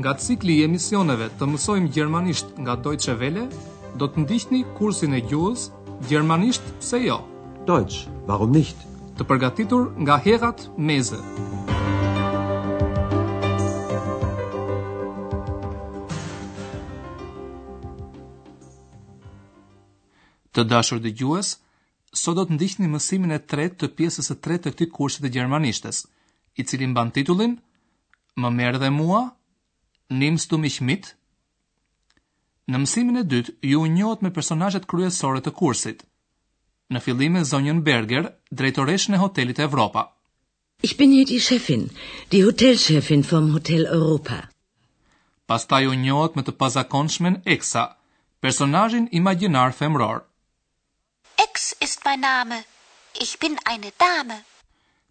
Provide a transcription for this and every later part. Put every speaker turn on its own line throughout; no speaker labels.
Nga cikli i emisioneve të mësojmë gjermanisht nga Deutsche Welle, do të ndiqni kursin e gjuhës Gjermanisht pse jo?
Deutsch, warum nicht?
Të përgatitur nga Herrad Meese. Të dashur dëgjues, sot do të ndiqni mësimin e tretë të pjesës së tretë të këtij kursi të gjermanishtes, i cili mban titullin Më merr dhe mua, Nimmst du mich mit? Në mësimin e dytë ju u njohët me personazhet kryesore të kursit. Në fillim me zonjën Berger, drejtoreshën e hotelit Evropa.
Ich bin hier die Chefin, die Hotelchefin vom Hotel Europa.
Pastaj u njohët me të pazakontshmen Exa, personazhin imagjinar femëror.
Ex ist mein Name, ich bin eine Dame.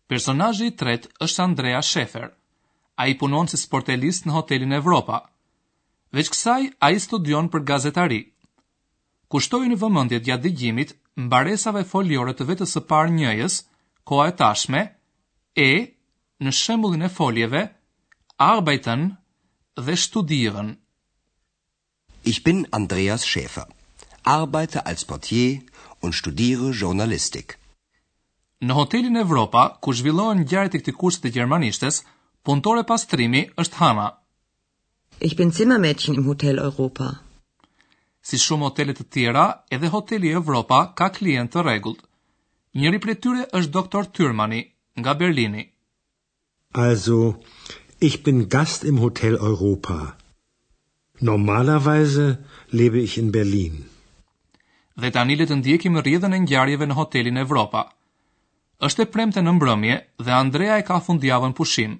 Personazhi i tretë është Andreas Schäfer. Ai punon si sportelist në Hotelin Evropa. Veç kësaj, ai studion për gazetari. Kushtojini vëmendje gjatë dëgjimit mbaresave foliore të vetes së parë njëjës, koha e tashme, e, në shembullin e foljeve arbeiten dhe studieren.
Ich bin Andreas Schäfer. Arbeite als Portier und studiere Journalistik.
Në hotelin Evropa, ku zhvillohen ngjarjet e këtij kursi të gjermanishtes, punëtore pastrimi është Hana.
Ich bin Zimmermädchen im Hotel Europa.
Si shumë hotele të tjera, edhe Hoteli Evropa ka klientë të rregullt. Njëri prej tyre është Doktor Tyrmani, nga Berlini.
Also, ich bin Gast im Hotel Europa. Normalerweise lebe ich in Berlin.
Dhe tani le të ndjekim rrjedhën e ngjarjeve në Hotelin Evropa. Është e premte në mbrëmje dhe Andrea e ka fundjavën pushim.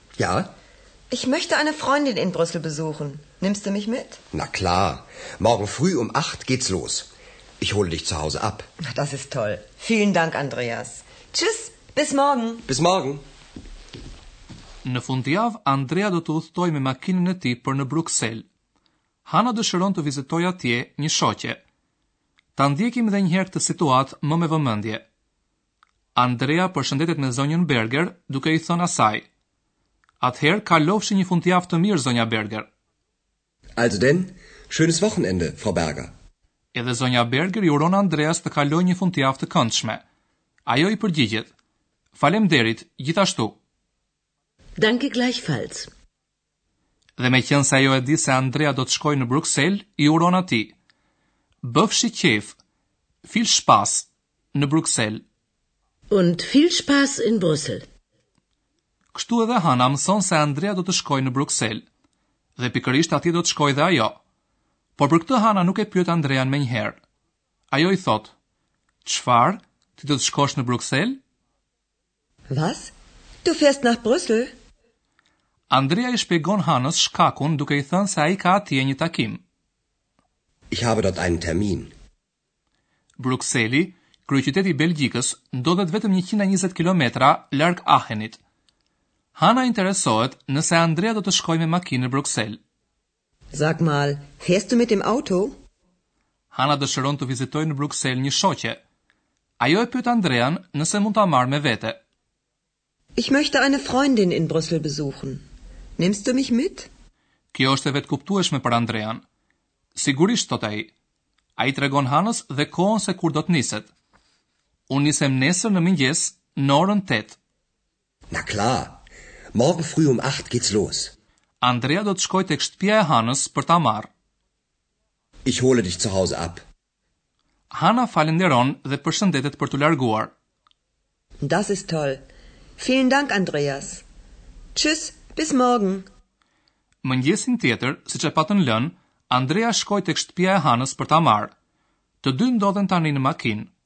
Ja? Ich
möchte eine Freundin in Brüssel besuchen. Nimmst du mich mit?
Na klar. Morgen früh um acht geht's los. Ich hole dich zu Hause ab.
Na, das ist toll. Vielen Dank, Andreas. Tschüss, bis morgen.
Bis morgen.
Në fundjavë, Andrea do të udhëtojë me makinën e tij për në Bruksel. Hana dëshiron të vizitojë atje një shoqe. Ta ndjekim dhe një herë këtë situatë më me vëmendje. Andrea përshëndetet me zonjën Berger, duke i thënë asaj, Atëherë kalofshi një fundjavë të mirë, zonja Berger!
Also denn, schönes Wochenende, Frau Berger!
Edhe zonja Berger i uron Andreas të kalojë një fundjavë të këndshme. Ajo i përgjigjet, Faleminderit, gjithashtu!
Danke gleichfalls!
Dhe meqenëse ajo e di se Andrea do të shkojë në Bruksel, i uron atij. Bëfshi qejf, viel Spaß, në Bruksel.
Und viel Spaß in Brüssel.
Kështu edhe Hana mëson se Andrea do të shkojë në Bruksel. Dhe pikërisht atje do të shkojë dhe ajo. Por për këtë Hana nuk e pyet Andrean menjëherë. Ajo i thotë, çfarë, ti do të shkosh në Bruksel?
Was? Du fährst nach Brüssel?
Andrea i shpjegon Hanës shkakun duke i thënë se ai ka atje një takim.
Ich habe dort einen Termin.
Brukseli, kryeqyteti i Belgjikës, ndodhet vetëm njëqind e njëzet kilometra larg Aachenit. Hana interesohet nëse Andrea do të shkojë me makinë në Bruksel.
Sag mal, fährst du mit dem Auto?
Hana dëshiron të vizitojë në Bruksel një shoqe. Ajo e pyet Andrean nëse mund ta marrë me vete.
Ich möchte eine Freundin in Brüssel besuchen. Nimmst du mich mit?
Kjo është e vetëkuptueshme për Andrean. Sigurisht, thotë ai. Ai i tregon Hanës dhe kohën se kur do të niset. Unë nisem nesër në mëngjes në orën tetë.
Na klar! Morgen früh um acht geht's los.
Andrea do të shkojë tek shtëpia e Hanës për ta marrë.
Ich hole dich zu Hause ab.
Hana falënderon dhe përshëndetet për t'u larguar.
Das ist toll! Vielen Dank, Andreas. Tschüss, bis morgen!
Mëngjesin tjetër, siç e patën lënë, Andrea shkoi tek shtëpia e Hanës për ta marrë. Të dy ndodhen tani në makinë.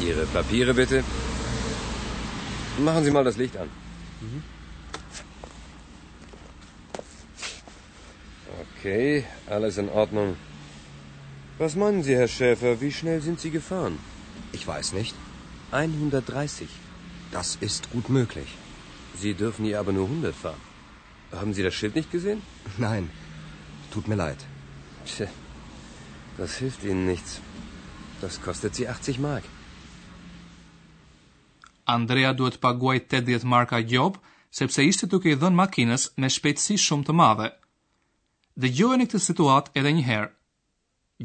Ihre Papiere bitte. Machen Sie mal das Licht an. Mhm. Okay, alles in Ordnung. Was meinen Sie, Herr Schäfer? Wie schnell sind Sie gefahren?
Ich weiß nicht,
130.
Das ist gut möglich.
Sie dürfen hier aber nur 100 fahren. Haben Sie das Schild nicht gesehen?
Nein, tut mir leid.
Tja, das hilft Ihnen nichts. Das kostet Sie 80 Mark.
Andrea duhet të paguajë 80 marka gjobë, sepse ishte duke i dhënë makinës me shpejtësi shumë të madhe. Dëgjojeni këtë situatë edhe një herë.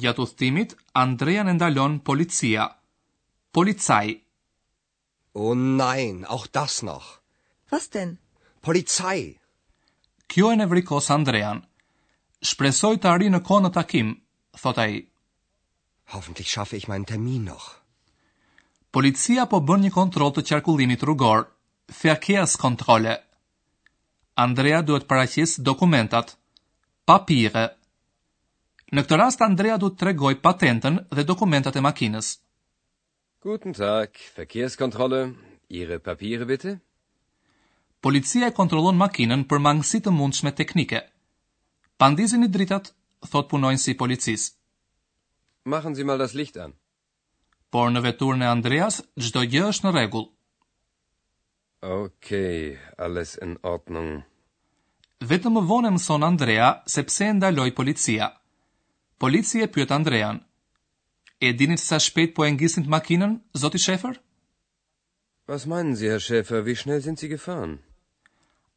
Gjatë udhëtimit, Andrean e ndalon policia. Polizei.
Oh nein, auch das noch.
Was denn?
Polizei.
Kjo e nevrikos Andrean. Shpresoj të arrij në kohë në takim, thotë ai.
Hoffentlich schaffe ich meinen Termin noch.
Policia po bën një kontroll të qarkullimit rrugor, Verkehrskontrolle. Andrea duhet të paraqesë dokumentat, Papiere. Në këtë rast Andrea duhet të tregojë patentën dhe dokumentat e makinës.
Guten Tag, Verkehrskontrolle, Ihre Papiere bitte?
Policia e kontrollon makinën për mangësi të mundshme teknike. Pa ndizini dritat, thotë punonjësi i policisë.
Machen Sie mal das Licht an.
Por në veturën e Andreas çdo gjë është në rregull.
Okay, alles in Ordnung.
Vetëm më vonë e mëson Andrea se pse e ndaloi policia. Polici e pyet Andrean, E dini se sa shpejt po e ngisnit makinën, zoti Schäfer?
Was meinen Sie, Herr Schäfer, wie schnell sind Sie gefahren?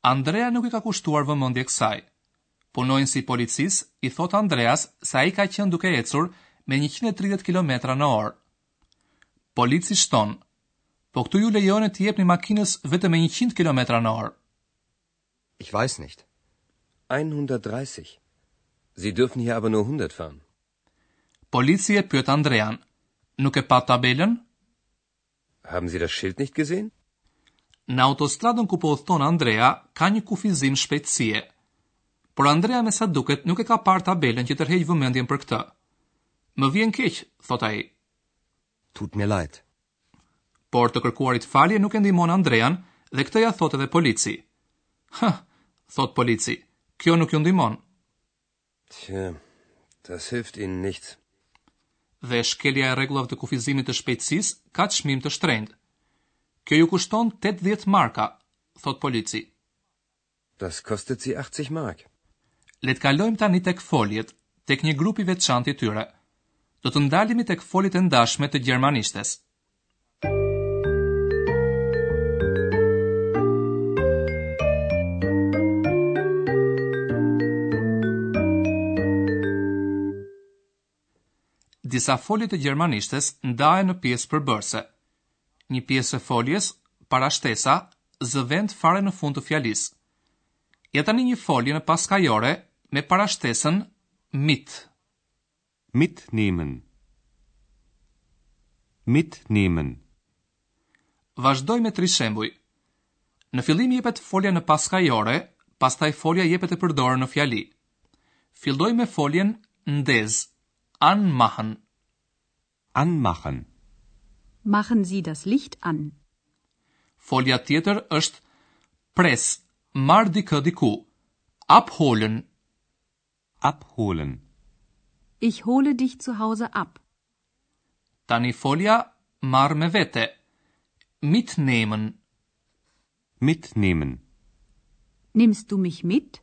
Andrea nuk i ka kushtuar vëmendje kësaj. Punonjësi i policisë i thotë Andreas se ai ka qenë duke ecur me njëqind e tridhjetë kilometra në orë. Polici shton, Po këtu ju lejojnë t'i jepni makinës vetëm me njëqind kilometra në orë.
Ich weiß nicht.
130. Sie dürfen hier aber nur 100 fahren.
Polici e pyet Andrean, Nuk e patë tabelën?
Haben Sie das Schild nicht gesehen?
Në autostradën ku po udhëton Andrea ka një kufizim shpejtësie. Por Andrea me sa duket nuk e ka parë tabelën që tërheq vëmendjen për këtë. Më vjen keq, thotë ai.
Tut mir leid.
Por të kërkuarit falje nuk e ndihmon Andrean dhe këtë ia thotë edhe polici. Hë, thotë polici, kjo nuk ju ndihmon.
Tja, das hilft Ihnen nichts.
Dhe shkelja e rregullave të kufizimit të shpejtësisë ka çmim të shtrenjtë. Kjo ju kushton 80 marka, thotë polici.
Das kostet Sie achtzig Mark.
Le të kalojmë tani tek foljet, tek një grup i veçantë i tyre. Do të ndalemi tek foljet e ndashme të gjermanishtes. Disa folje të gjermanishtes ndahen në pjesë përbërëse. Një pjesë e foljes, parashtesa, zë vend fare në fund të fjalisë. Ja tani një folje në paskajore me parashtesën mit.
Mitnehmen. Mitnehmen.
Vazhdoj me tri shembuj. Në fillim jepet folja në paskajore, pastaj folja jepet e përdorur në fjali. Filloj me foljen ndez, anmachen.
Anmachen.
Machen Sie das Licht an.
Folja tjetër është pres, marr dikë diku, abholen.
Abholen.
Ich hole dich zu Hause ab.
Tani folja marr me vete. Mitnehmen.
Mitnehmen.
Nimmst du mich mit?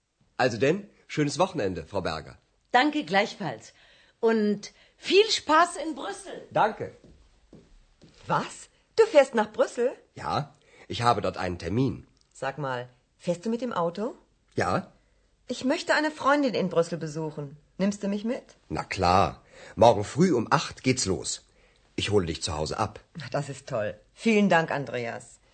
Also denn, schönes Wochenende, Frau Berger.
Danke gleichfalls und viel Spaß in Brüssel.
Danke.
Was? Du fährst nach Brüssel?
Ja, ich habe dort einen Termin.
Sag mal, fährst du mit dem Auto?
Ja.
Ich möchte eine Freundin in Brüssel besuchen. Nimmst du mich mit?
Na klar. Morgen früh um acht geht's los. Ich hole dich zu Hause ab.
Das ist toll. Vielen Dank, Andreas.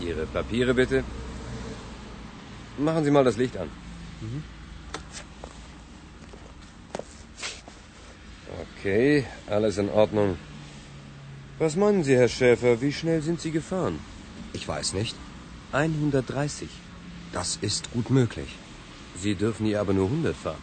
Ihre Papiere bitte. Machen Sie mal das Licht an. Mhm. Okay, alles in Ordnung. Was meinen Sie, Herr Schäfer, wie schnell sind Sie gefahren?
Ich weiß nicht.
130.
Das ist gut möglich.
Sie dürfen hier aber nur 100 fahren.